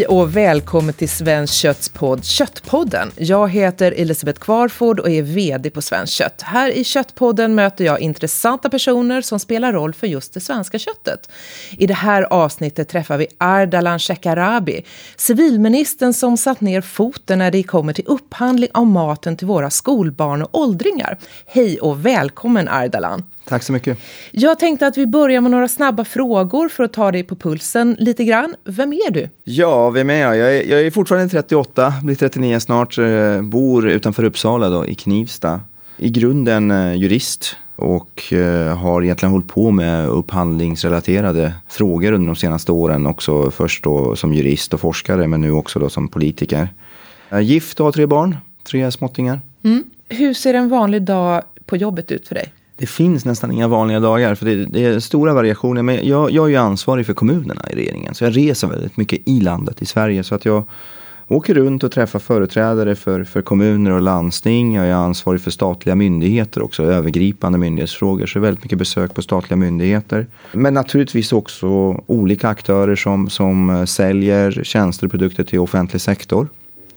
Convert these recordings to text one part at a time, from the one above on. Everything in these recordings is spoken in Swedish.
Hej och välkommen till Svenskt Kötts podd Köttpodden. Jag heter Elisabeth Kvarford och är VD på Svenskt Kött. Här i Köttpodden möter jag intressanta personer som spelar roll för just det svenska köttet. I det här avsnittet träffar vi Ardalan Shekarabi, civilministern som satt ner foten när det kommer till upphandling av maten till våra skolbarn och åldringar. Hej och välkommen Ardalan. Tack så mycket. Jag tänkte att vi börjar med några snabba frågor för att ta dig på pulsen lite grann. Vem är du? Ja, vem är jag? Jag är, jag är fortfarande 38, blir 39 snart, eh, bor utanför Uppsala då, i Knivsta. I grunden eh, jurist och eh, har egentligen hållit på med upphandlingsrelaterade frågor under de senaste åren. Också först då som jurist och forskare men nu också då som politiker. Jag är gift och har tre barn, tre småttingar. Mm. Hur ser en vanlig dag på jobbet ut för dig? Det finns nästan inga vanliga dagar för det, det är stora variationer. Men jag, jag är ju ansvarig för kommunerna i regeringen. Så jag reser väldigt mycket i landet i Sverige. Så att jag åker runt och träffar företrädare för, för kommuner och landsting. Jag är ansvarig för statliga myndigheter också, övergripande myndighetsfrågor. Så väldigt mycket besök på statliga myndigheter. Men naturligtvis också olika aktörer som, som säljer tjänster och produkter till offentlig sektor.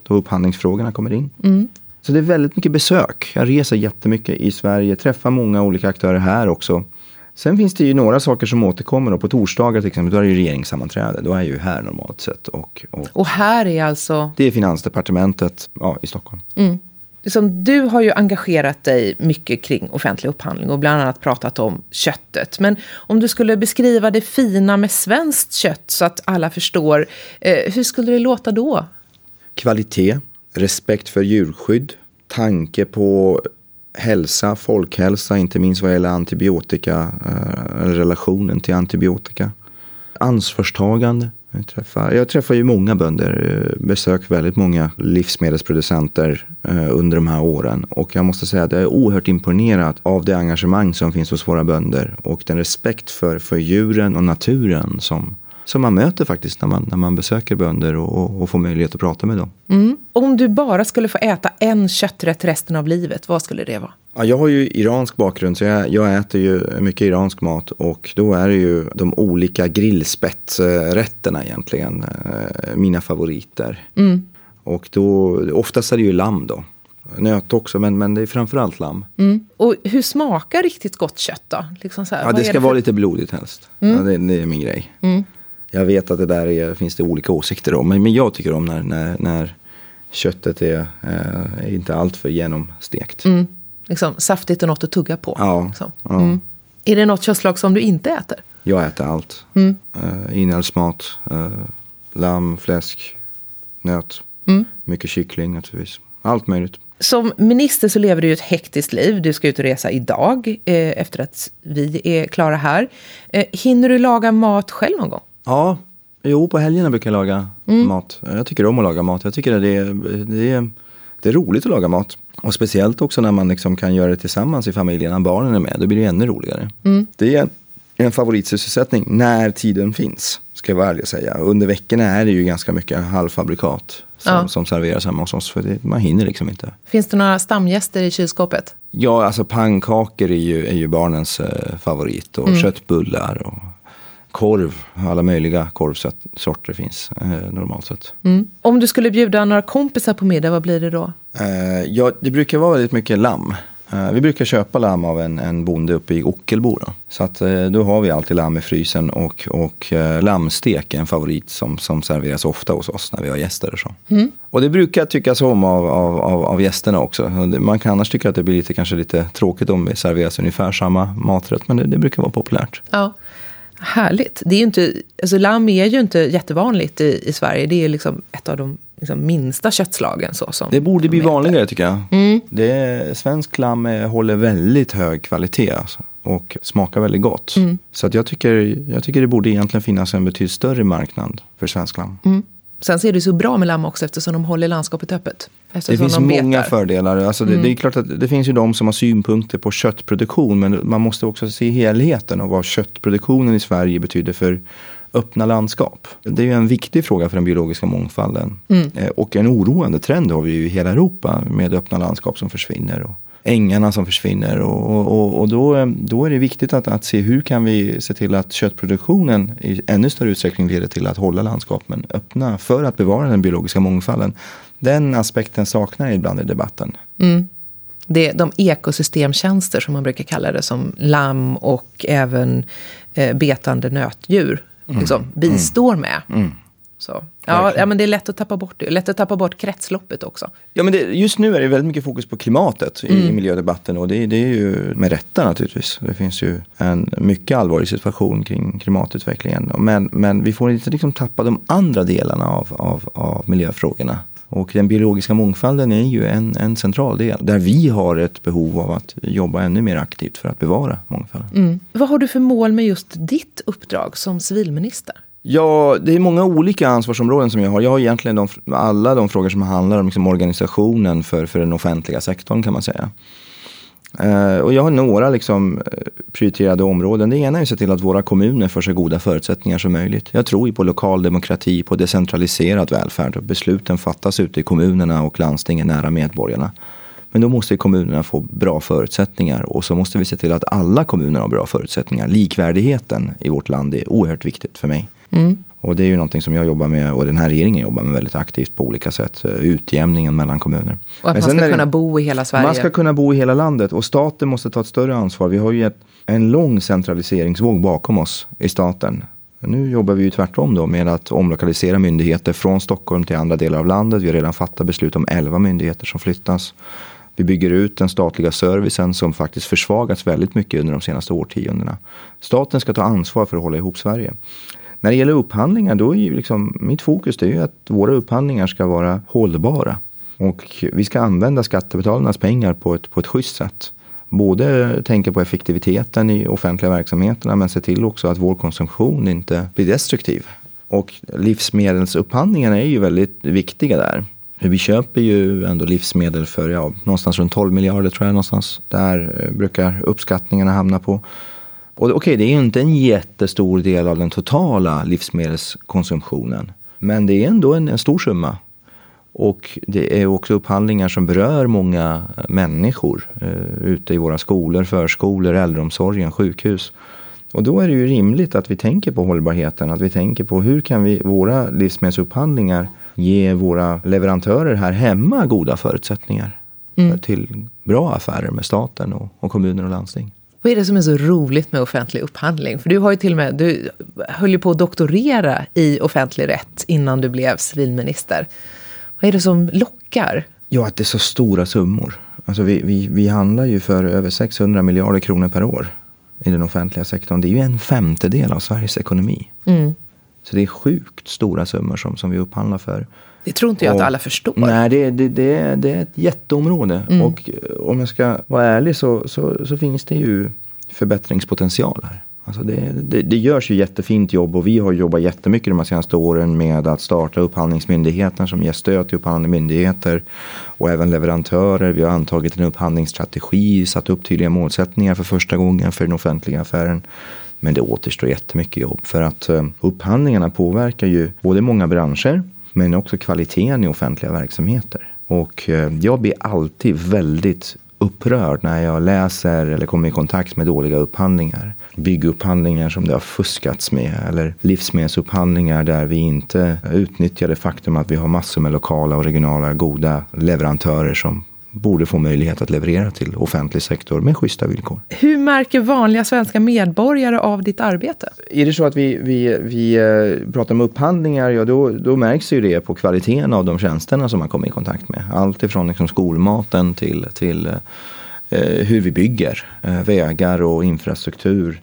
Då upphandlingsfrågorna kommer in. Mm. Så det är väldigt mycket besök. Jag reser jättemycket i Sverige, träffar många olika aktörer här också. Sen finns det ju några saker som återkommer. Då. På torsdagar till exempel, då är det ju regeringssammanträde. Då är jag ju här normalt sett. Och, och, och här är alltså? Det är Finansdepartementet ja, i Stockholm. Mm. Som du har ju engagerat dig mycket kring offentlig upphandling och bland annat pratat om köttet. Men om du skulle beskriva det fina med svenskt kött så att alla förstår, eh, hur skulle det låta då? Kvalitet, respekt för djurskydd, tanke på hälsa, folkhälsa, inte minst vad gäller antibiotika, eh, relationen till antibiotika. Ansvarstagande. Jag träffar, jag träffar ju många bönder, eh, Besöker väldigt många livsmedelsproducenter eh, under de här åren. Och jag måste säga att jag är oerhört imponerad av det engagemang som finns hos våra bönder. Och den respekt för, för djuren och naturen som, som man möter faktiskt när man, när man besöker bönder och, och får möjlighet att prata med dem. Mm. Om du bara skulle få äta en kötträtt resten av livet, vad skulle det vara? Ja, jag har ju iransk bakgrund så jag, jag, äter ju mycket iransk mat och då är det ju de olika grillspetsrätterna egentligen eh, mina favoriter. Mm. Och då, oftast är det ju lamm då. Nöt också, men, men det är framförallt lamm. Mm. Och hur smakar riktigt gott kött då? Liksom här, ja, det ska det för... vara lite blodigt helst. Mm. Ja, det, det, är min grej. Jag vet att det där är, finns det olika åsikter om. Men, men jag tycker om när, när, när köttet är, eh, inte alltför genomstekt. Mm. Liksom, saftigt och något att tugga på. Ja, liksom. ja. Mm. Är det något köttslag som du inte äter? Jag äter allt. Mm. Uh, inälvsmat, uh, lamm, fläsk, nöt. Mm. Mycket kyckling naturligtvis. Allt möjligt. Som minister så lever du ett hektiskt liv. Du ska ut och resa idag eh, efter att vi är klara här. Eh, hinner du laga mat själv någon gång? Ja, jo på helgerna brukar jag laga mm. mat. Jag tycker om att laga mat. Jag tycker att det är, det är, det är roligt att laga mat. Och speciellt också när man liksom kan göra det tillsammans i familjen, när barnen är med. Då blir det ännu roligare. Mm. Det är en, en favoritsysselsättning när tiden finns, ska jag vara ärlig och säga. Under veckorna är det ju ganska mycket halvfabrikat som, ja. som serveras hemma hos oss. För det, man hinner liksom inte. Finns det några stamgäster i kylskåpet? Ja, alltså pannkakor är ju, är ju barnens eh, favorit. Och mm. köttbullar och korv, alla möjliga korvsorter finns eh, normalt sett. Mm. Om du skulle bjuda några kompisar på middag, vad blir det då? Eh, ja, det brukar vara väldigt mycket lamm. Eh, vi brukar köpa lamm av en, en bonde uppe i Ockelbo. Då. Så att, eh, då har vi alltid lamm i frysen och, och eh, lammstek är en favorit som, som serveras ofta hos oss när vi har gäster. Och, så. Mm. och det brukar tyckas om av, av, av, av gästerna också. Man kan annars tycka att det blir lite, kanske lite tråkigt om det serveras ungefär samma maträtt men det, det brukar vara populärt. Ja. Härligt. Det är ju inte, alltså lamm är ju inte jättevanligt i, i Sverige. Det är liksom ett av de liksom minsta köttslagen. Så, som det borde bli vanligare tycker jag. Mm. Det, svensk lamm håller väldigt hög kvalitet alltså, och smakar väldigt gott. Mm. Så att jag, tycker, jag tycker det borde egentligen finnas en betydligt större marknad för svensk lamm. Mm. Sen så är det så bra med lamm också eftersom de håller landskapet öppet. Det finns de många fördelar. Alltså det, mm. det, är klart att det finns ju de som har synpunkter på köttproduktion. Men man måste också se helheten och vad köttproduktionen i Sverige betyder för öppna landskap. Det är ju en viktig fråga för den biologiska mångfalden. Mm. Eh, och en oroande trend har vi ju i hela Europa med öppna landskap som försvinner. Och ängarna som försvinner. Och, och, och då, då är det viktigt att, att se hur kan vi se till att köttproduktionen i ännu större utsträckning leder till att hålla landskapen öppna för att bevara den biologiska mångfalden. Den aspekten saknar jag ibland i debatten. Mm. Det är de ekosystemtjänster som man brukar kalla det, som lamm och även eh, betande nötdjur mm. liksom, bistår med. Mm. Så. Ja, ja, men det är lätt att tappa bort det. Lätt att tappa bort kretsloppet också. Ja, men det, just nu är det väldigt mycket fokus på klimatet i, mm. i miljödebatten och det, det, är ju med rätta naturligtvis. Det finns ju en mycket allvarlig situation kring klimatutvecklingen. Men, men vi får inte liksom tappa de andra delarna av, av, av miljöfrågorna. Och den biologiska mångfalden är ju en, en central del där vi har ett behov av att jobba ännu mer aktivt för att bevara mångfalden. Mm. Vad har du för mål med just ditt uppdrag som civilminister? Ja, det är många olika ansvarsområden som jag har. Jag har egentligen de, alla de frågor som handlar om liksom organisationen för, för den offentliga sektorn kan man säga. Uh, och jag har några liksom, eh, prioriterade områden. Det ena är att se till att våra kommuner får så goda förutsättningar som möjligt. Jag tror ju på lokal demokrati, på decentraliserad välfärd. Och besluten fattas ute i kommunerna och landstingen nära medborgarna. Men då måste kommunerna få bra förutsättningar och så måste vi se till att alla kommuner har bra förutsättningar. Likvärdigheten i vårt land är oerhört viktigt för mig. Mm. Och det är ju någonting som jag jobbar med och den här regeringen jobbar med väldigt aktivt på olika sätt. Utjämningen mellan kommuner. Och att man ska kunna bo i hela Sverige. Man ska kunna bo i hela landet och staten måste ta ett större ansvar. Vi har ju ett, en lång centraliseringsvåg bakom oss i staten. Nu jobbar vi ju tvärtom då med att omlokalisera myndigheter från Stockholm till andra delar av landet. Vi har redan fattat beslut om 11 myndigheter som flyttas. Vi bygger ut den statliga servicen som faktiskt försvagats väldigt mycket under de senaste årtiondena. Staten ska ta ansvar för att hålla ihop Sverige. När det gäller upphandlingar, då är ju liksom, mitt fokus det är ju att våra upphandlingar ska vara hållbara. Och vi ska använda skattebetalarnas pengar på ett, på ett schysst sätt. Både tänka på effektiviteten i offentliga verksamheterna men se till också att vår konsumtion inte blir destruktiv. Och livsmedelsupphandlingarna är ju väldigt viktiga där. Vi köper ju ändå livsmedel för ja, någonstans runt 12 miljarder tror jag någonstans. Där eh, brukar uppskattningarna hamna på. Och okej, okay, det är ju inte en jättestor del av den totala livsmedelskonsumtionen. Men det är ändå en, en stor summa. Och det är också upphandlingar som berör många människor eh, ute i våra skolor, förskolor, äldreomsorgen, sjukhus. Och då är det ju rimligt att vi tänker på hållbarheten, att vi tänker på hur kan vi våra livsmedelsupphandlingar ge våra leverantörer här hemma goda förutsättningar mm. till bra affärer med staten och, och kommuner och landsting. Vad är det som är så roligt med offentlig upphandling? För du har ju till och med, du höll ju på att doktorera i offentlig rätt innan du blev civilminister. Vad är det som lockar? Ja, att det är så stora summor. Alltså vi, vi, vi handlar ju för över 600 miljarder kronor per år i den offentliga sektorn. Det är ju en femtedel av Sveriges ekonomi. Mm. Så det är sjukt stora summor som, som vi upphandlar för. Det tror inte jag och, att alla förstår. Nej, det, det, det, det är ett jätteområde. Mm. Och eh, om jag ska vara ärlig så, så, så finns det ju förbättringspotential här. Alltså det, det, det görs ju jättefint jobb och vi har jobbat jättemycket de senaste åren med att starta Upphandlingsmyndigheten som ger stöd till upphandlande myndigheter och även leverantörer. Vi har antagit en upphandlingsstrategi, satt upp tydliga målsättningar för första gången för den offentliga affären. Men det återstår jättemycket jobb för att uh, upphandlingarna påverkar ju både många branscher men också kvaliteten i offentliga verksamheter. Och eh, jag blir alltid väldigt upprörd när jag läser eller kommer i kontakt med dåliga upphandlingar. Byggupphandlingar som det har fuskats med eller livsmedelsupphandlingar där vi inte utnyttjar det faktum att vi har massor med lokala och regionala goda leverantörer som borde få möjlighet att leverera till offentlig sektor med schyssta villkor. Hur märker vanliga svenska medborgare av ditt arbete? Är det så att vi, vi, vi eh, pratar om upphandlingar, ja då, då märks ju det på kvaliteten av de tjänsterna som man kommer i kontakt med. Allt ifrån liksom skolmaten till, till eh, hur vi bygger eh, vägar och infrastruktur.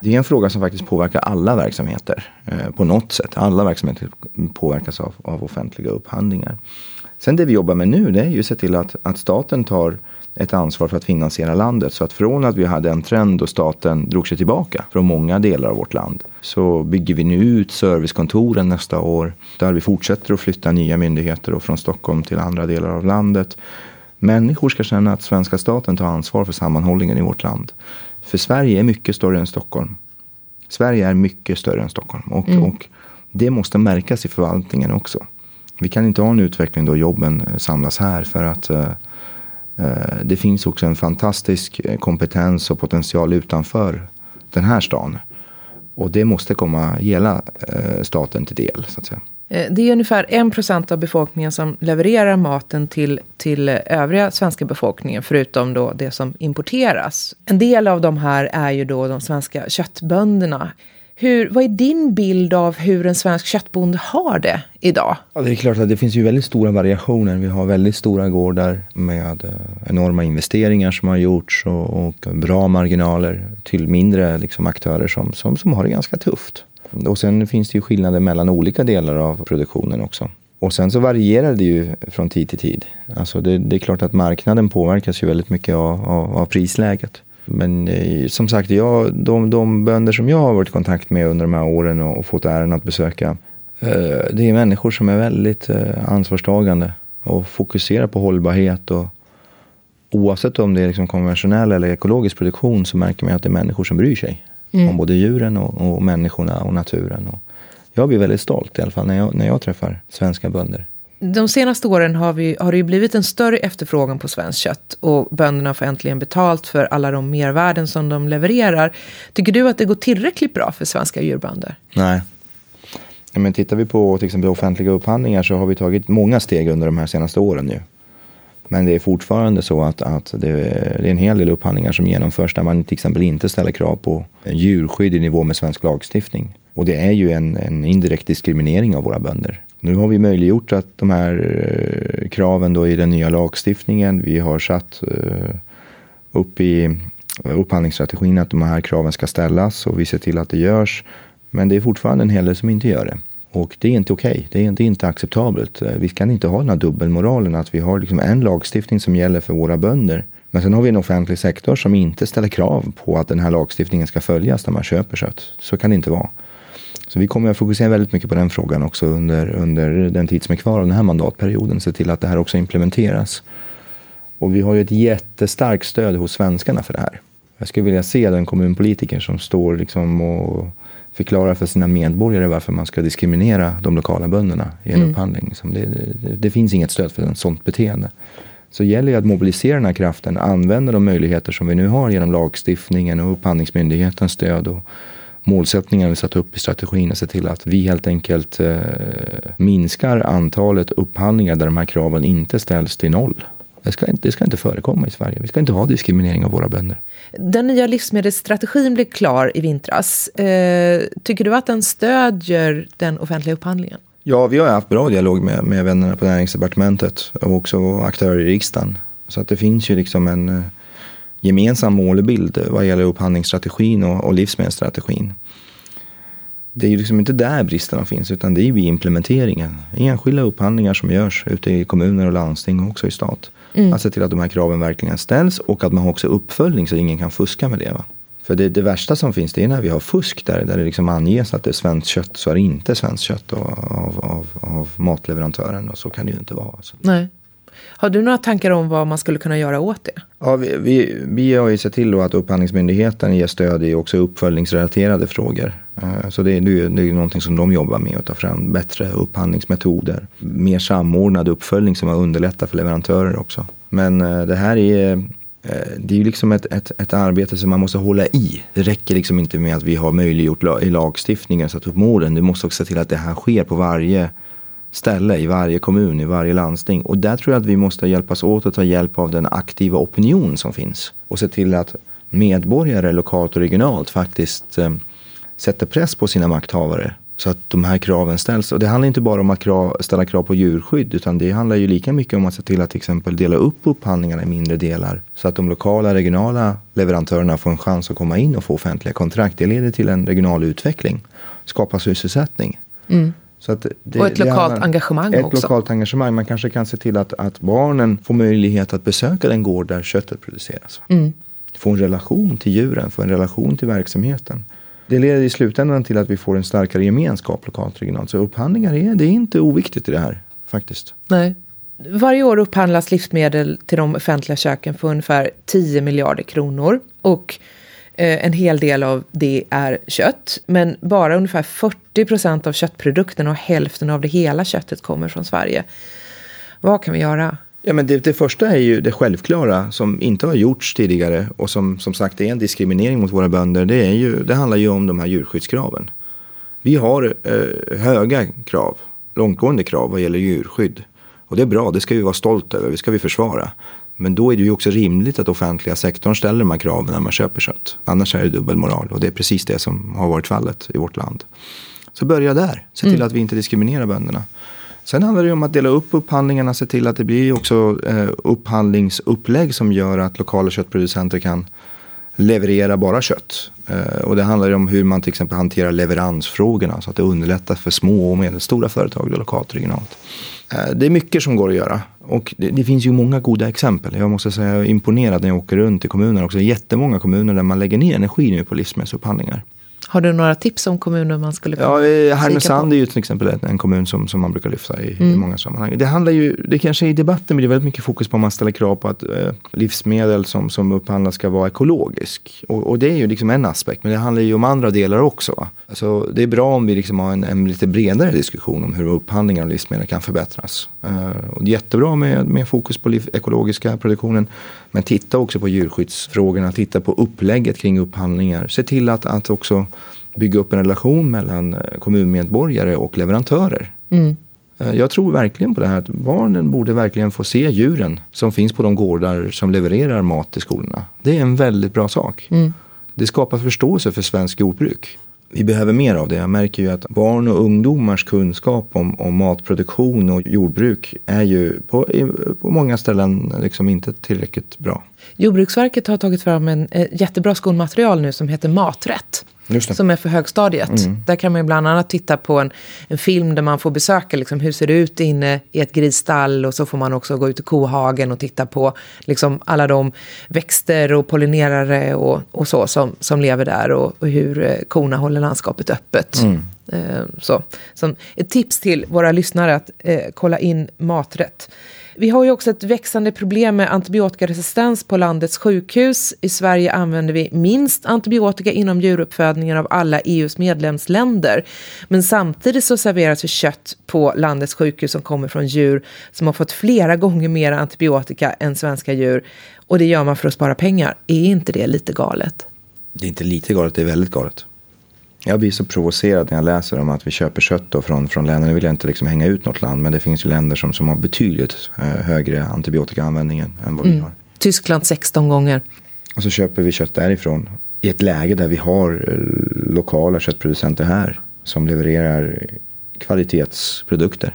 Det är en fråga som faktiskt påverkar alla verksamheter eh, på något sätt. Alla verksamheter påverkas av, av offentliga upphandlingar. Sen det vi jobbar med nu det är ju att se till att, att staten tar ett ansvar för att finansiera landet. Så att från att vi hade en trend då staten drog sig tillbaka från många delar av vårt land så bygger vi nu ut servicekontoren nästa år där vi fortsätter att flytta nya myndigheter och från Stockholm till andra delar av landet. Människor ska känna att svenska staten tar ansvar för sammanhållningen i vårt land. För Sverige är mycket större än Stockholm. Sverige är mycket större än Stockholm och, mm. och det måste märkas i förvaltningen också. Vi kan inte ha en utveckling då jobben eh, samlas här för att eh, eh, Det finns också en fantastisk kompetens och potential utanför den här stan. Och det måste komma hela staten till del. så att säga. Det är ungefär 1 % av befolkningen som levererar maten till, till övriga svenska befolkningen, förutom då det som importeras. En del av de här är ju då de svenska köttbönderna. Hur, vad är din bild av hur en svensk köttbonde har det idag? Ja, det är klart att det finns ju väldigt stora variationer. Vi har väldigt stora gårdar med eh, enorma investeringar som har gjorts och, och bra marginaler till mindre liksom, aktörer som, som, som har det ganska tufft. Och sen finns det ju skillnader mellan olika delar av produktionen också. Och sen så varierar det ju från tid till tid. Alltså det, det är klart att marknaden påverkas ju väldigt mycket av, av, av prisläget. Men eh, som sagt, jag, de, de bönder som jag har varit i kontakt med under de här åren och, och fått äran att besöka. Eh, det är människor som är väldigt eh, ansvarstagande och fokuserar på hållbarhet. Och, oavsett om det är liksom konventionell eller ekologisk produktion så märker man att det är människor som bryr sig mm. om både djuren och, och människorna och naturen. Och jag blir väldigt stolt i alla fall när jag, när jag träffar svenska bönder. De senaste åren har, vi, har det ju blivit en större efterfrågan på svenskt kött och bönderna får äntligen betalt för alla de mervärden som de levererar. Tycker du att det går tillräckligt bra för svenska djurbönder? Nej. Men tittar vi på till exempel offentliga upphandlingar så har vi tagit många steg under de här senaste åren nu. Men det är fortfarande så att, att det, är en hel del upphandlingar som genomförs där man till exempel inte ställer krav på djurskydd i nivå med svensk lagstiftning. Och det är ju en, en indirekt diskriminering av våra bönder. Nu har vi möjliggjort att de här eh, kraven då i den nya lagstiftningen, vi har satt eh, upp i upphandlingsstrategin att de här kraven ska ställas och vi ser till att det görs. Men det är fortfarande en hel del som inte gör det. Och det är inte okej. Okay. Det, är, det är inte acceptabelt. Eh, vi kan inte ha den här dubbelmoralen att vi har liksom en lagstiftning som gäller för våra bönder. Men sen har vi en offentlig sektor som inte ställer krav på att den här lagstiftningen ska följas när man köper kött. Så kan det inte vara. Så vi kommer att fokusera väldigt mycket på den frågan också under, under den tid som är kvar av den här mandatperioden. Se till att det här också implementeras. Och vi har ju ett jättestarkt stöd hos svenskarna för det här. Jag skulle vilja se den kommunpolitiker som står liksom och förklara för sina medborgare varför man ska diskriminera de lokala bönderna i en mm. upphandling. Det, det, det, finns inget stöd för ett sådant beteende. Så det gäller ju att mobilisera den här kraften, använda de möjligheter som vi nu har genom lagstiftningen och upphandlingsmyndighetens stöd och målsättningar vi satt upp i strategin och se till att vi helt enkelt eh, minskar antalet upphandlingar där de här kraven inte ställs till noll. Det ska, inte, det ska inte förekomma i Sverige. Vi ska inte ha diskriminering av våra bönder. Den nya livsmedelsstrategin blev klar i vintras. Eh, tycker du att den stödjer den offentliga upphandlingen? Ja, vi har haft bra dialog med, med vännerna på näringsdepartementet och också aktörer i riksdagen. Så att det finns ju liksom en eh, gemensam målbild vad gäller upphandlingsstrategin och, och livsmedelsstrategin det är ju liksom inte där bristerna finns utan det är ju i implementeringen. Enskilda upphandlingar som görs ute i kommuner och landsting och också i stat. Mm. Att se till att de här kraven verkligen ställs och att man har också uppföljning så ingen kan fuska med det. Va? För det, det, värsta som finns det är när vi har fusk där, där det liksom anges att det är svenskt kött så är det inte svenskt kött av, av, av, av matleverantören och så kan det ju inte vara. Alltså. Nej. Har du några tankar om vad man skulle kunna göra åt det? Ja, vi, vi, vi har ju sett till då att Upphandlingsmyndigheten ger stöd i också uppföljningsrelaterade frågor. Eh, så det, det, det är någonting som de jobbar med, att ta fram bättre upphandlingsmetoder. Mer samordnad uppföljning som underlättar för leverantörer också. Men eh, det här är eh, det är ju liksom ett, ett, ett, arbete som man måste hålla i. Det räcker liksom inte med att vi har möjliggjort i lagstiftningen satt upp målen. Du måste också se till att det här sker på varje ställe, i varje kommun, i varje landsting. Och där tror jag att vi måste hjälpas åt att ta hjälp av den aktiva opinion som finns. Och se till att medborgare lokalt och regionalt faktiskt eh, sätter press på sina makthavare så att de här kraven ställs. Och det handlar inte bara om att krav, ställa krav på djurskydd utan det handlar ju lika mycket om att se till att till exempel dela upp upphandlingarna i mindre delar så att de lokala regionala leverantörerna får en chans att komma in och få offentliga kontrakt. Det leder till en regional utveckling, skapa sysselsättning. Mm. Det, och ett lokalt engagemang ett också. Ett lokalt engagemang. Man kanske kan se till att, att barnen får möjlighet att besöka den gård där köttet produceras. Mm. Få en relation till djuren, få en relation till verksamheten. Det leder i slutändan till att vi får en starkare gemenskap lokalt regionalt. Så upphandlingar är, det är inte oviktigt i det här faktiskt. Nej. Varje år upphandlas livsmedel till de offentliga köken för ungefär 10 miljarder kronor. Och Eh, en hel del av det är kött, men bara ungefär 40 procent av köttprodukterna och hälften av det hela köttet kommer från Sverige. Vad kan vi göra? Ja, men det, det, första är ju det självklara som inte har gjorts tidigare och som som sagt är en diskriminering mot våra bönder. Det, är ju, det handlar ju om de här djurskyddskraven. Vi har eh, höga krav, långtgående krav vad gäller djurskydd. Och det är bra, det ska vi vara stolta över, det ska vi försvara. Men då är det ju också rimligt att offentliga sektorn ställer de här kraven när man köper kött. Annars är det dubbelmoral och det är precis det som har varit fallet i vårt land. Så börja där, se till mm. att vi inte diskriminerar bönderna. Sen handlar det om att dela upp upphandlingarna, se till att det blir också eh, upphandlingsupplägg som gör att lokala köttproducenter kan leverera bara kött. Eh, och det handlar om hur man till exempel hanterar leveransfrågorna så att det underlättar för små och medelstora företag lokalt och regionalt. Eh, det är mycket som går att göra och det, det, finns ju många goda exempel. Jag måste säga jag är imponerad när jag åker runt i kommuner också. Jättemånga kommuner där man lägger ner energi nu på livsmedelsupphandlingar. Har du några tips om kommuner man skulle kunna Ja, Härnösand är ju till exempel en kommun som, som man brukar lyfta i, mm. i många sammanhang. Det handlar ju, det kanske i debatten blir väldigt mycket fokus på om man ställer krav på att eh, livsmedel som, som upphandlas ska vara ekologisk. Och, och, det är ju liksom en aspekt, men det handlar ju om andra delar också. Alltså, det är bra om vi liksom har en, en lite bredare diskussion om hur upphandlingar av livsmedel kan förbättras. Uh, och det är jättebra med, med fokus på liv, ekologiska produktionen. Men titta också på djurskyddsfrågorna, titta på upplägget kring upphandlingar. Se till att, att också bygga upp en relation mellan eh, kommunmedborgare och leverantörer. Mm. Eh, jag tror verkligen på det här att barnen borde verkligen få se djuren som finns på de gårdar som levererar mat till skolorna. Det är en väldigt bra sak. Mm. Det skapar förståelse för svensk jordbruk vi behöver mer av det. Jag märker ju att barn och ungdomars kunskap om, om matproduktion och jordbruk är ju på, på många ställen liksom inte tillräckligt bra. Jordbruksverket har tagit fram en eh, jättebra skolmaterial nu som heter Maträtt som är för högstadiet. Mm. Där kan man bland annat titta på en, en film där man får besöka liksom, hur ser det ut inne i ett grisstall och så får man också gå ut i kohagen och titta på liksom, alla de växter och pollinerare och, och så som, som lever där och, och hur eh, korna håller landskapet öppet. Mm. Eh, så, som ett tips till våra lyssnare att eh, kolla in maträtt. Vi har ju också ett växande problem med antibiotikaresistens på landets sjukhus. I Sverige använder vi minst antibiotika inom djuruppfödningen av alla EUs medlemsländer. Men samtidigt så serveras ju kött på landets sjukhus som kommer från djur som har fått flera gånger mer antibiotika än svenska djur. Och det gör man för att spara pengar. Är inte det lite galet? Det är inte lite galet, det är väldigt galet. Jag blir så provocerad när jag läser om att vi köper kött då från, från länder. Nu vill jag inte liksom hänga ut något land. Men det finns ju länder som, som har betydligt eh, högre antibiotikaanvändning än vad mm. vi har. Tyskland 16 gånger. Och så köper vi kött därifrån. I ett läge där vi har eh, lokala köttproducenter här. Som levererar kvalitetsprodukter.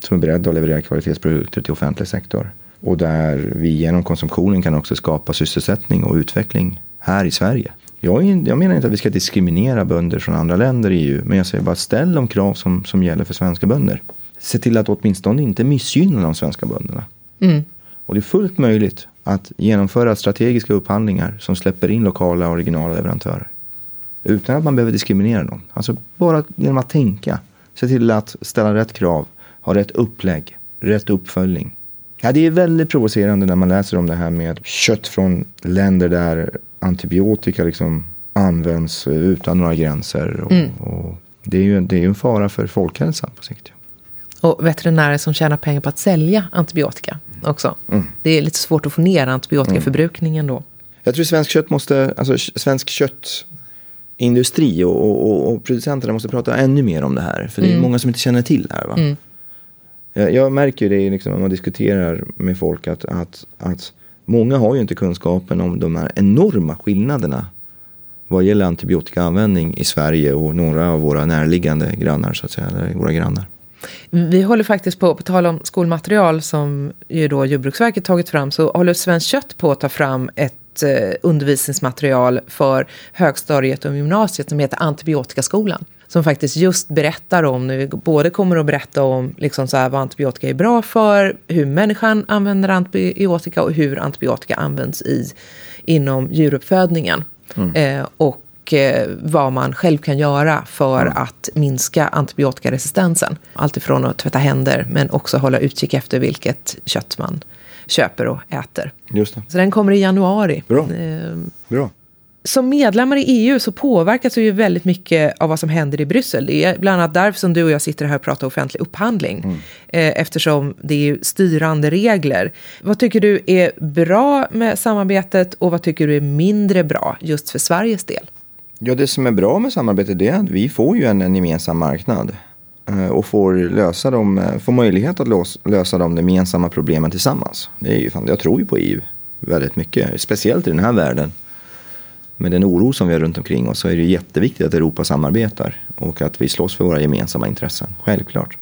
Som är beredda att leverera kvalitetsprodukter till offentlig sektor. Och där vi genom konsumtionen kan också skapa sysselsättning och utveckling här i Sverige. Jag, jag, menar inte att vi ska diskriminera bönder från andra länder i EU. Men jag säger bara ställ de krav som, som gäller för svenska bönder. Se till att åtminstone inte missgynna de svenska bönderna. Mm. Och det är fullt möjligt att genomföra strategiska upphandlingar som släpper in lokala och regionala leverantörer. Utan att man behöver diskriminera någon. Alltså bara genom att tänka. Se till att ställa rätt krav. Ha rätt upplägg. Rätt uppföljning. Ja, det är väldigt provocerande när man läser om det här med kött från länder där antibiotika liksom används utan några gränser. Och, mm. och det är ju det är en fara för folkhälsan på sikt. Och veterinärer som tjänar pengar på att sälja antibiotika också. Mm. Det är lite svårt att få ner antibiotikaförbrukningen då. Jag tror svensk kött måste, alltså svensk köttindustri och, och, och, producenterna måste prata ännu mer om det här. För det är mm. många som inte känner till det här. Va? Mm. Jag, jag, märker det liksom, när man diskuterar med folk att, att, att Många har ju inte kunskapen om de här enorma skillnaderna vad gäller antibiotikaanvändning i Sverige och några av våra närliggande grannar, så att säga, eller våra grannar. Vi håller faktiskt på, på tal om skolmaterial som ju då Jordbruksverket tagit fram, så håller Svenskt Kött på att ta fram ett eh, undervisningsmaterial för högstadiet och gymnasiet som heter Antibiotikaskolan som faktiskt just berättar om, nu både kommer att berätta om liksom så här, vad antibiotika är bra för, hur människan använder antibiotika och hur antibiotika används i, inom djuruppfödningen. Mm. Eh, och eh, vad man själv kan göra för mm. att minska antibiotikaresistensen. Alltifrån att tvätta händer men också hålla utkik efter vilket kött man köper och äter. Just det. Så den kommer i januari. Bra. Eh, Bra. Som medlemmar i EU så påverkas vi ju väldigt mycket av vad som händer i Bryssel. Det är bland annat därför som du och jag sitter här och pratar offentlig upphandling. Mm. Eh, eftersom det är styrande regler. Vad tycker du är bra med samarbetet och vad tycker du är mindre bra just för Sveriges del? Ja, det som är bra med samarbetet är att vi får ju en, en gemensam marknad eh, och får, lösa dem, eh, får möjlighet att lösa de gemensamma problemen tillsammans. Det är ju fan, jag tror ju på EU väldigt mycket, speciellt i den här världen med den oro som vi har runt omkring oss så är det jätteviktigt att Europa samarbetar och att vi slåss för våra gemensamma intressen. Självklart.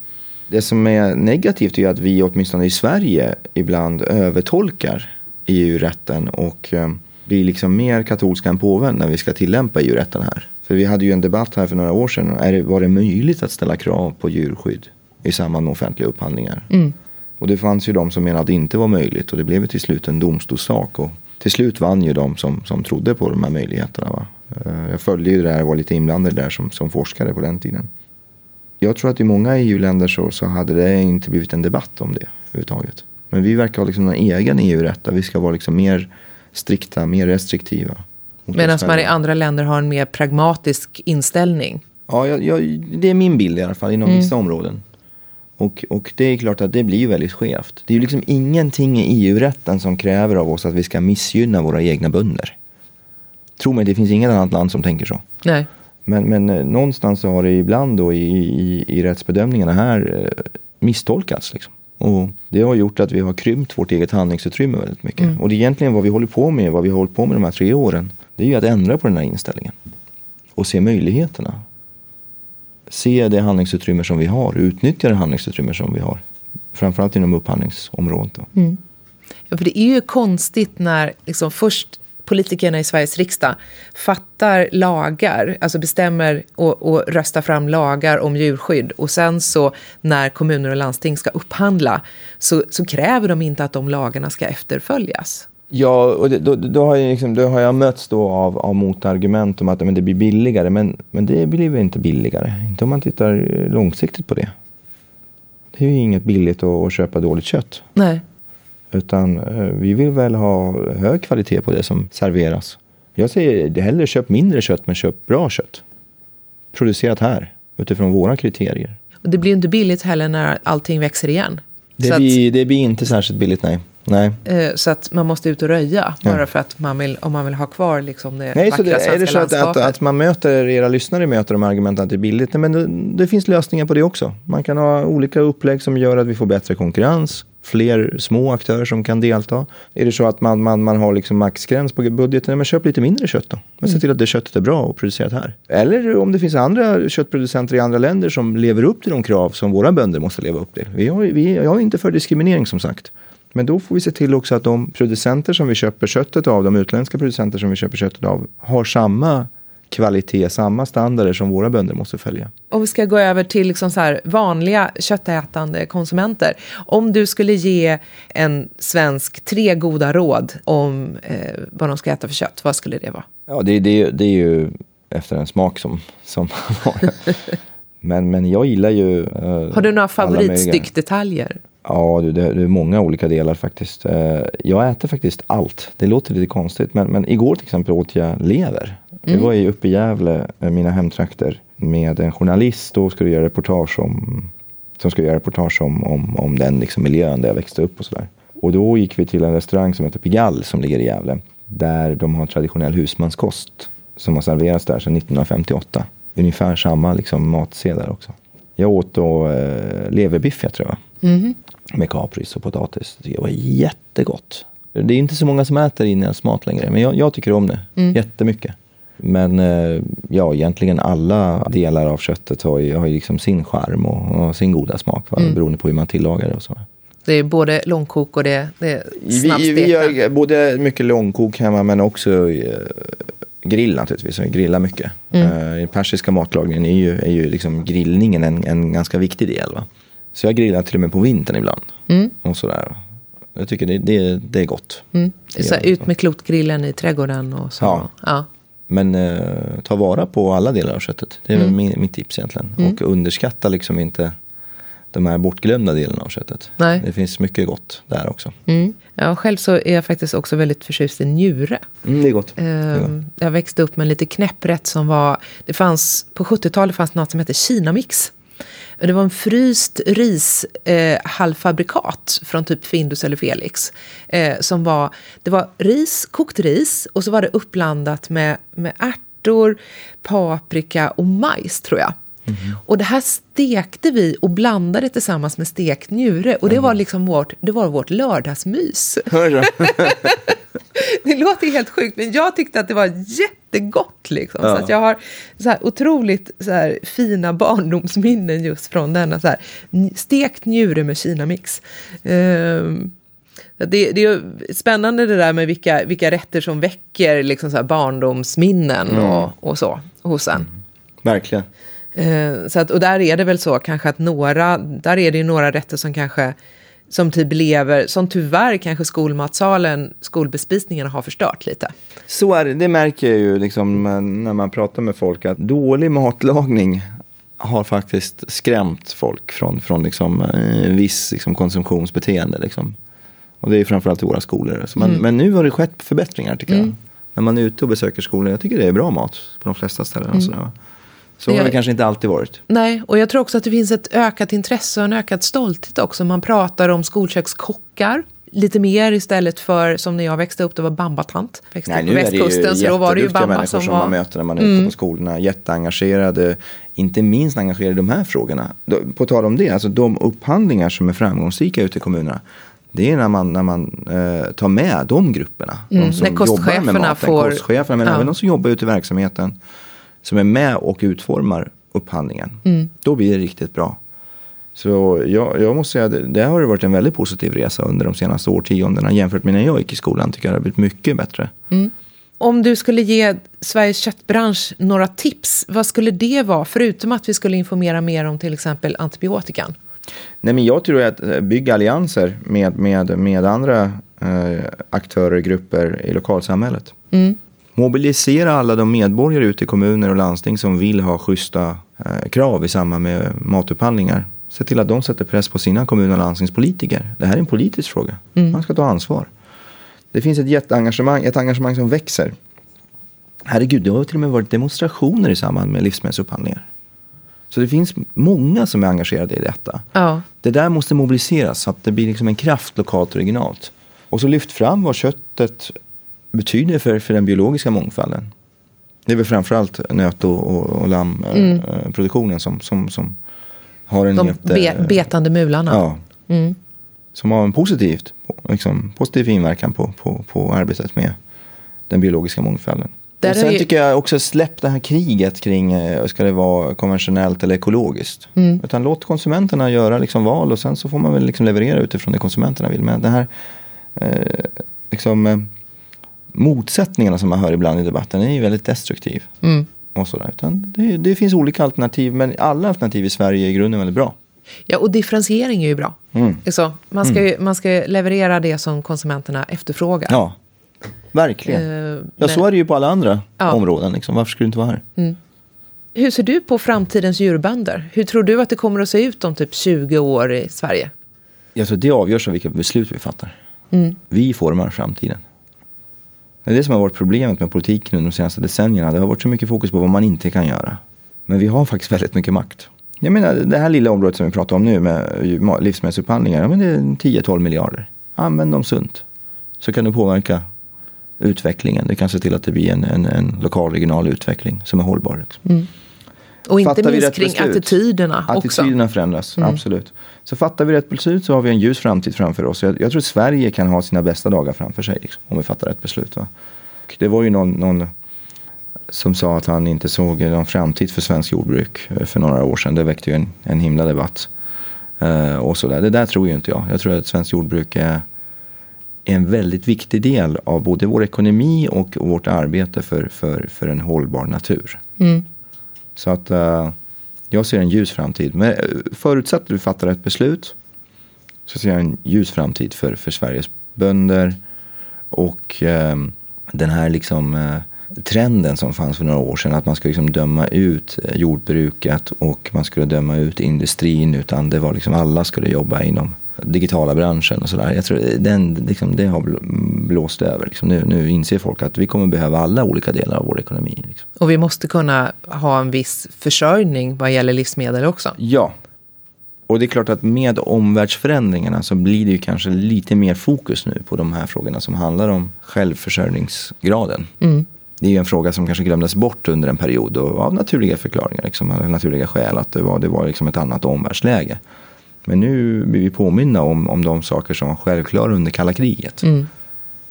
Det som är negativt är att vi åtminstone i Sverige ibland övertolkar EU-rätten och eh, blir liksom mer katolska än påven när vi ska tillämpa EU-rätten här. För vi hade ju en debatt här för några år sedan. Är det, var det möjligt att ställa krav på djurskydd i samband med offentliga upphandlingar? Mm. Och det fanns ju de som menade att det inte var möjligt och det blev till slut en domstolssak. Och till slut vann ju de som, som trodde på de här möjligheterna. Va? Eh, jag följde ju det där och var lite inblandad där som, som forskare på den tiden. Jag tror att i många EU-länder så, så hade det inte blivit en debatt om det överhuvudtaget. Men vi verkar ha liksom en egen EU-rätt där vi ska vara liksom mer strikta, mer restriktiva. Medan man i andra länder har en mer pragmatisk inställning. Ja, jag, jag, det är min bild i alla fall inom mm. vissa områden. Och, och det är klart att det blir väldigt skevt. Det är ju liksom ingenting i EU-rätten som kräver av oss att vi ska missgynna våra egna bönder. Tro mig, det finns inget annat land som tänker så. Nej. Men, men eh, någonstans så har det ibland då i, i, i rättsbedömningarna här eh, misstolkats. Liksom. Och det har gjort att vi har krympt vårt eget handlingsutrymme väldigt mycket. Mm. Och det är egentligen vad vi håller på med, vad vi har hållit på med de här tre åren. Det är ju att ändra på den här inställningen. Och se möjligheterna se det handlingsutrymme som vi har, utnyttja det handlingsutrymme som vi har. Framförallt inom upphandlingsområdet. Mm. Ja, för det är ju konstigt när liksom först politikerna i Sveriges riksdag fattar lagar, alltså bestämmer och, och röstar fram lagar om djurskydd och sen så när kommuner och landsting ska upphandla så, så kräver de inte att de lagarna ska efterföljas. Ja, och det, då, då, har jag liksom, då har jag mötts då av, av motargument om att men det blir billigare. Men, men det blir väl inte billigare. Inte om man tittar långsiktigt på det. Det är ju inget billigt att, att köpa dåligt kött. Nej. Utan eh, vi vill väl ha hög kvalitet på det som serveras. Jag säger hellre köp mindre kött men köp bra kött. Producerat här utifrån våra kriterier. Och det blir inte billigt heller när allting växer igen. Det, blir, att... det blir inte särskilt billigt nej. Nej. Eh, så att man måste ut och röja bara ja. för att man vill, om man vill ha kvar liksom det Nej, så det, Är det så att, att, att, man möter, era lyssnare möter de argumenten att det är billigt? Nej, men det, det, finns lösningar på det också. Man kan ha olika upplägg som gör att vi får bättre konkurrens. Fler små aktörer som kan delta. Är det så att man, man, man har liksom maxgräns på budgeten, men köp lite mindre kött då. Men se mm. till att det köttet är bra och producerat här. Eller om det finns andra köttproducenter i andra länder som lever upp till de krav som våra bönder måste leva upp till. Vi har, vi, jag är inte för diskriminering som sagt. Men då får vi se till också att de producenter som vi köper köttet av, de utländska producenter som vi köper köttet av, har samma kvalitet, samma standarder som våra bönder måste följa. Om vi ska gå över till liksom så vanliga köttätande konsumenter. Om du skulle ge en svensk tre goda råd om eh, vad de ska äta för kött, vad skulle det vara? Ja, det, det, det är ju efter en smak som, som man har. men, men jag gillar ju... Eh, har du några favoritstyckdetaljer? Ja, det, det, är många olika delar faktiskt. Eh, jag äter faktiskt allt. Det låter lite konstigt, men, men igår till exempel åt jag lever. Mm. Det var ju uppe i Gävle, eh, mina hemtrakter, med en journalist. Då skulle göra reportage om, som skulle göra reportage om, om, om den liksom miljön där jag växte upp och sådär. Och då gick vi till en restaurang som heter Pigalle som ligger i Gävle. Där de har traditionell husmanskost som har serverats där sedan 1958. Ungefär samma liksom, matsed där också. Jag åt då eh, leverbiff, jag tror jag. Mm med kapris och potatis. Det var jättegott. Det är inte så många som äter indisk mat längre, men jag, jag, tycker om det mm. jättemycket. Men eh, ja, egentligen alla delar av köttet har ju, har ju liksom sin charm och, och sin goda smak, va? Mm. beroende på hur man tillagar det och så. Det är både långkok och det, det är. Vi, vi gör både mycket långkok hemma men också eh, grill naturligtvis. Vi grillar mycket. Mm. Uh, I persiska matlagningen är ju, är ju liksom grillningen en, en ganska viktig del. Va? Så jag grillar till och med på vintern ibland. Mm. Och sådär. Jag tycker det, det, det är gott. Mm. Så ut med klotgrillen i trädgården och så. Ja. ja. Men eh, ta vara på alla delar av köttet. Det är mm. väl mitt tips egentligen. Mm. Och underskatta liksom inte de här bortglömda delarna av köttet. Nej. Det finns mycket gott där också. Mm. Ja, själv så är jag faktiskt också väldigt förtjust i njure. Mm, det är gott. Det är gott. Ehm, Jag växte upp med en lite knäpprätt som var... Det fanns, på 70-talet fanns något som hette Kinamix. Det var en fryst rishalvfabrikat eh, halvfabrikat från typ Findus eller Felix. Eh, som var, det var ris, kokt ris och så var det uppblandat med, med ärtor, paprika och majs tror jag. Och det här stekte vi och blandade tillsammans med stekt njure. Och det var liksom vårt, det var vårt lördagsmys. Det låter helt sjukt, men jag tyckte att det var jättegott. Liksom. Ja. Så att jag har så här otroligt så här, fina barndomsminnen just från denna så här, stekt njure med kinamix. Ehm, det, det är spännande det där med vilka, vilka rätter som väcker liksom så barndomsminnen Mm. och, och så hos en. Verkligen. Eh, så att, och där är det väl så kanske att några, där är det ju några rätter som kanske som typ lever, som tyvärr kanske skolmatsalen, skolbespisningarna har förstört lite. Så är det, det märker jag ju liksom när man pratar med folk att dålig matlagning har faktiskt skrämt folk från, från liksom, eh, viss liksom, konsumtionsbeteende. Liksom. Och det är framförallt i våra skolor. Så man, Men nu har det skett förbättringar tycker jag. När man är ute och besöker skolor. Jag tycker det är bra mat på de flesta ställen. sådär, va. Så har Jag- det kanske inte alltid varit. Nej, och jag tror också att det finns ett ökat intresse och en ökad stolthet också. Man pratar om skolkökskockar lite mer istället för som när jag växte upp, det var bambatant. Växte upp på västkusten, så då var det ju bamba människor som som var... man möter när man är ute på skolorna. Jätteengagerade, inte minst engagerade i de här frågorna. På tal om det, alltså de upphandlingar som är framgångsrika ute i kommunerna. Det är när man, när man eh, tar med de grupperna. Mm, de som när kostcheferna jobbar med maten, får- kostcheferna, men Ja. även de som jobbar ute i verksamheten. Som är med och utformar upphandlingen. Mm. Då blir det riktigt bra. Så jag, jag måste säga, det, det har varit en väldigt positiv resa under de senaste årtiondena. Jämfört med när jag gick i skolan tycker jag det har blivit mycket bättre. Om du skulle ge Sveriges köttbransch några tips, vad skulle det vara? Förutom att vi skulle informera mer om till exempel antibiotikan. Nej, men jag tror att eh, bygga allianser med, med, med andra eh, aktörer och grupper i lokalsamhället. Mobilisera alla de medborgare ute i kommuner och landsting som vill ha schyssta eh, krav i samband med matupphandlingar. Se till att de sätter press på sina kommun och landstingspolitiker. Det här är en politisk fråga. Man ska ta ansvar. Det finns ett jätteengagemang, ett engagemang som växer. Herregud, det har till och med varit demonstrationer i samband med livsmedelsupphandlingar. Så det finns många som är engagerade i detta. Ja. Det där måste mobiliseras så att det blir liksom en kraft lokalt och regionalt. Och så lyft fram vad köttet betyder för, för den biologiska mångfalden. Det är väl framförallt nöt och, och, och lammproduktionen som, som, som har en De jätte- be, betande mularna. Ja. Mm. Som har en positivt, liksom, positiv inverkan på, på, på arbetet med den biologiska mångfalden. Där och sen ju- tycker jag också släpp det här kriget kring eh, ska det vara konventionellt eller ekologiskt. Mm. Utan låt konsumenterna göra liksom val och sen så får man väl liksom leverera utifrån det konsumenterna vill. Men den här eh, liksom, eh, motsättningarna som man hör ibland i debatten är ju väldigt destruktiv. Mm. Och sådär. Utan det, det finns olika alternativ men alla alternativ i Sverige är i grunden väldigt bra. Ja, och differentiering är ju bra. Mm. Så man, ska ju, man ska leverera det som konsumenterna efterfrågar. Ja, verkligen. Eh, Ja, så är det ju på alla andra Ja. områden. Liksom. Varför skulle det inte vara här? Hur ser du på framtidens djurbönder? Hur tror du att det kommer att se ut om typ 20 år i Sverige? Jag tror det avgörs av vilka beslut vi fattar. Mm. Vi formar framtiden. Det är det som har varit problemet med politiken under de senaste decennierna. Det har varit så mycket fokus på vad man inte kan göra. Men vi har faktiskt väldigt mycket makt. Jag menar, det här lilla området som vi pratar om nu med livsmedelsupphandlingar. Ja, men det är 10-12 miljarder. Använd dem sunt. Så kan du påverka utvecklingen. Du kan se till att det blir en, en, en lokal regional utveckling som är hållbar. Liksom. Och inte Fattar minst kring beslut? attityderna också. Mm. Attityderna förändras, absolut. Så fattar vi rätt beslut så har vi en ljus framtid framför oss. Jag, jag tror att Sverige kan ha sina bästa dagar framför sig. Liksom, om vi fattar rätt beslut. Va? Det var ju någon, någon som sa att han inte såg någon framtid för svensk jordbruk eh, för några år sedan. Det väckte ju en, en himla debatt. Eh, och så där. Det där tror ju inte jag. Jag tror att svenskt jordbruk är en väldigt viktig del av både vår ekonomi och vårt arbete för, för, för en hållbar natur. Mm. Så att uh, jag ser en ljus framtid. Men eh, förutsatt att vi fattar ett beslut så ser jag en ljus framtid för, för Sveriges bönder. Och uh, den här liksom uh, trenden som fanns för några år sedan. Att man skulle liksom döma ut jordbruket och man skulle döma ut industrin. Utan det var liksom alla skulle jobba inom digitala branschen och sådär. Jag tror den, liksom, det har blåst över. Liksom. Nu, nu inser folk att vi kommer behöva alla olika delar av vår ekonomi. Liksom. Och vi måste kunna ha en viss försörjning vad gäller livsmedel också. Ja. Och det är klart att med omvärldsförändringarna så blir det ju kanske lite mer fokus nu på de här frågorna som handlar om självförsörjningsgraden. Mm. Det är ju en fråga som kanske glömdes bort under en period och av naturliga förklaringar, liksom, naturliga skäl, att det var, det var liksom ett annat omvärldsläge. Men nu blir vi påminna om, om de saker som var självklara under kalla kriget. Mm.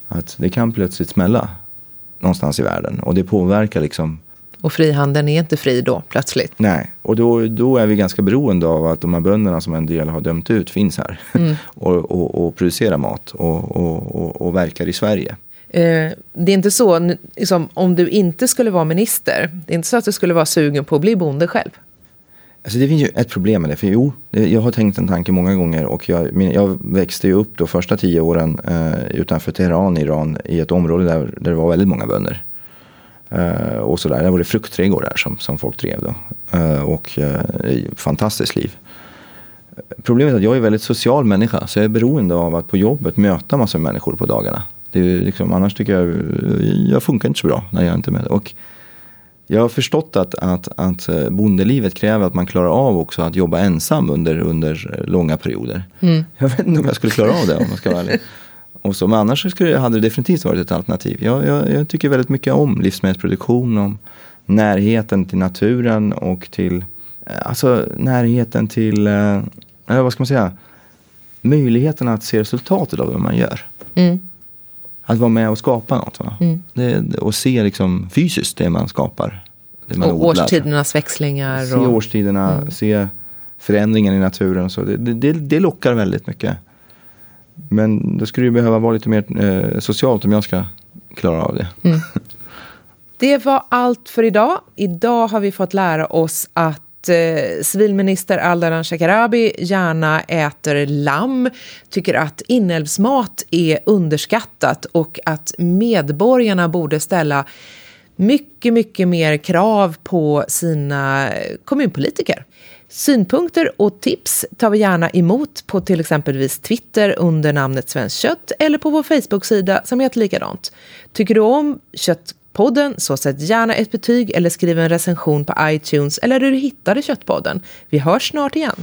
Att det kan plötsligt smälla någonstans i världen och det påverkar liksom och frihandeln är inte fri då plötsligt. Nej, och då, då är vi ganska beroende av att de här bönderna som en del har dömt ut finns här. Mm. och, och, och producerar mat och, och, och, verkar i Sverige. Eh, det är inte så, liksom, om du inte skulle vara minister, det är inte så att du skulle vara sugen på att bli bonde själv? Alltså det finns ju ett problem med det. För jo, jag har tänkt en tanke många gånger och jag, min, jag växte ju upp de första tio åren eh, utanför Teheran Iran i ett område där, där det var väldigt många bönder. Eh, och sådär. Där var det fruktträdgårdar som, som folk drev då. Eh, och eh, fantastiskt liv. Problemet är att jag är en väldigt social människa så jag är beroende av att på jobbet möta massor av människor på dagarna. Det är liksom, annars tycker jag, eh, jag funkar inte så bra när jag inte är med. Och jag har förstått att, att, att eh, bondelivet kräver att man klarar av också att jobba ensam under, under långa perioder. Mm. Jag vet inte om jag skulle klara av det om jag ska vara ärlig. Och så, men annars skulle, hade det definitivt varit ett alternativ. Jag, jag, jag tycker väldigt mycket om livsmedelsproduktion, om närheten till naturen och till, eh, alltså närheten till, eh, vad ska man säga, möjligheten att se resultatet av vad man gör. Mm. Att vara med och skapa något. Mm. Det, och se liksom fysiskt det man skapar. Det man och odlar. årstidernas växlingar. Se och... årstiderna, mm. se förändringen i naturen. Så det, det, det, lockar väldigt mycket. Men det skulle ju behöva vara lite mer eh, socialt om jag ska klara av det. Mm. Det var allt för idag. Idag har vi fått lära oss att eh, civilminister Ardalan Shekarabi gärna äter lamm, tycker att inälvsmat är underskattat och att medborgarna borde ställa mycket, mycket mer krav på sina kommunpolitiker. Synpunkter och tips tar vi gärna emot på till exempelvis Twitter under namnet Svenskt kött eller på vår Facebook-sida som heter likadant. Tycker du om kött podden så sätt gärna ett betyg eller skriv en recension på iTunes eller där du hittade Köttpodden. Vi hörs snart igen.